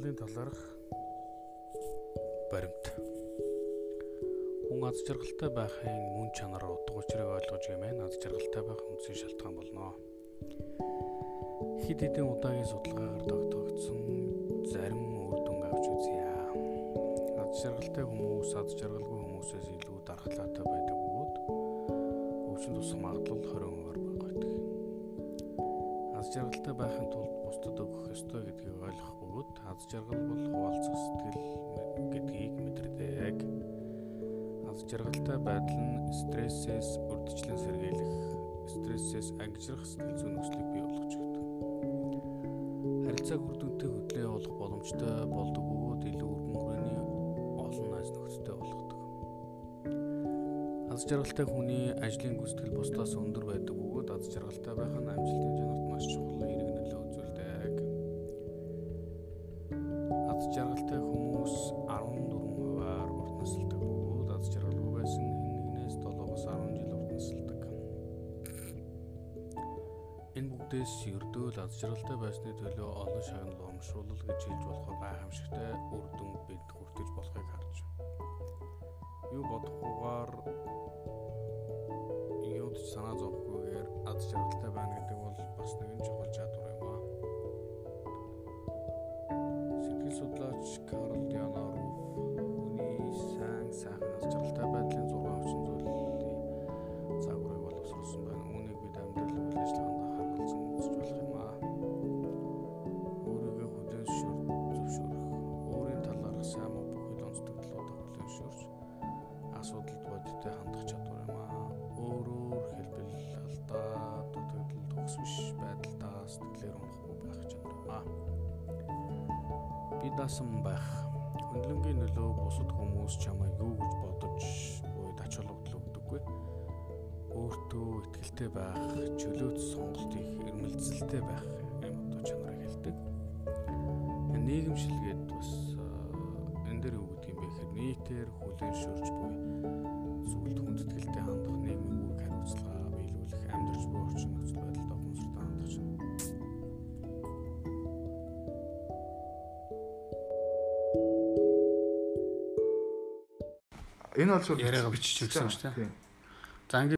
зарах баримт. Хүн аз жаргалтай байхын мөн чанар утга учирыг ойлгож гэмээр аз жаргалтай байх үндсэн шалтгаан болно. Хэд хэдэн удаагийн судалгаагаар тогтоогдсон зарим үр дүнг авч үзье. Аз жаргалтай хүмүүс аз жаргалгүй хүмүүсээс илүү дархлаатай байдаг бөгөөд өвчин тусах магадлал 20% бага байдаг. Аз жаргалтай байхын тулд бусдад өгөх ёстой гэдгийг ойлгох бөгөөд аз жаргал бол хуваалцах сэтгэл гэдгийг мэдэрдэг. Аз жаргалтай байдал нь стрессээс урдчлан сэргийлэх, стрессээс ангижрах сэтгэл зүйн нөхцөлийг бий болгож өгдөг. Харилцааг үр дүнтэй хөдлөө явуулах боломжтой болдог бөгөөд илүү өргөн хүрээний олон найз нөхдөдтэй болгодог. Аз жаргалтай хүний ажлын гүйцэтгэл бусдаас өндөр байдаг бөгөөд аз жаргалтай байх нь амжилтын Энэ бүгдээс ердөөл аз жаргалтай байсны төлөө олон шагнал урамшуулал гэж хэлж болох гайхамшигтай үр дүн бид хүртэж болохыг харж байна. Юу бодохгүйгээр юуд санаа зовхгүйгээр аз жаргалтай байна гэдэг бол бас нэгэн чухал чадвар юм аа. Сэтгэл судлаач Карл Дианаруф бодиттой хандах чадвар юм аа. Өөрөөр хэлбэл алдаа, дутагдал, төгс биш байдалтай сэтгэлээр унахгүй байх чадвар юм аа. Би даасан байх. Хөндлөнгийн нөлөө бусад хүмүүс чамайг юу гэж бодож буй тач холбогдол өгдөггүй. Өөртөө ихтэй байх, чөлөөт сонголт их эрмэлзэлтэй байх юм одоо чанарыг хэлдэг. Нийгэмшилгээд бас энэ дээр юу гэдэг юм бэ гэхээр нийтээр хүлээн шүрж буй зүйлд хүндэтгэлтэй хандах нийгмийн үүрэг хариуцлага биелүүлэх амьдарч буй орчин нөхцөл байдалд ухамсартай хандах чинь Энэ бол шууд яриагаа бичиж өгсөн шүү дээ. Тийм.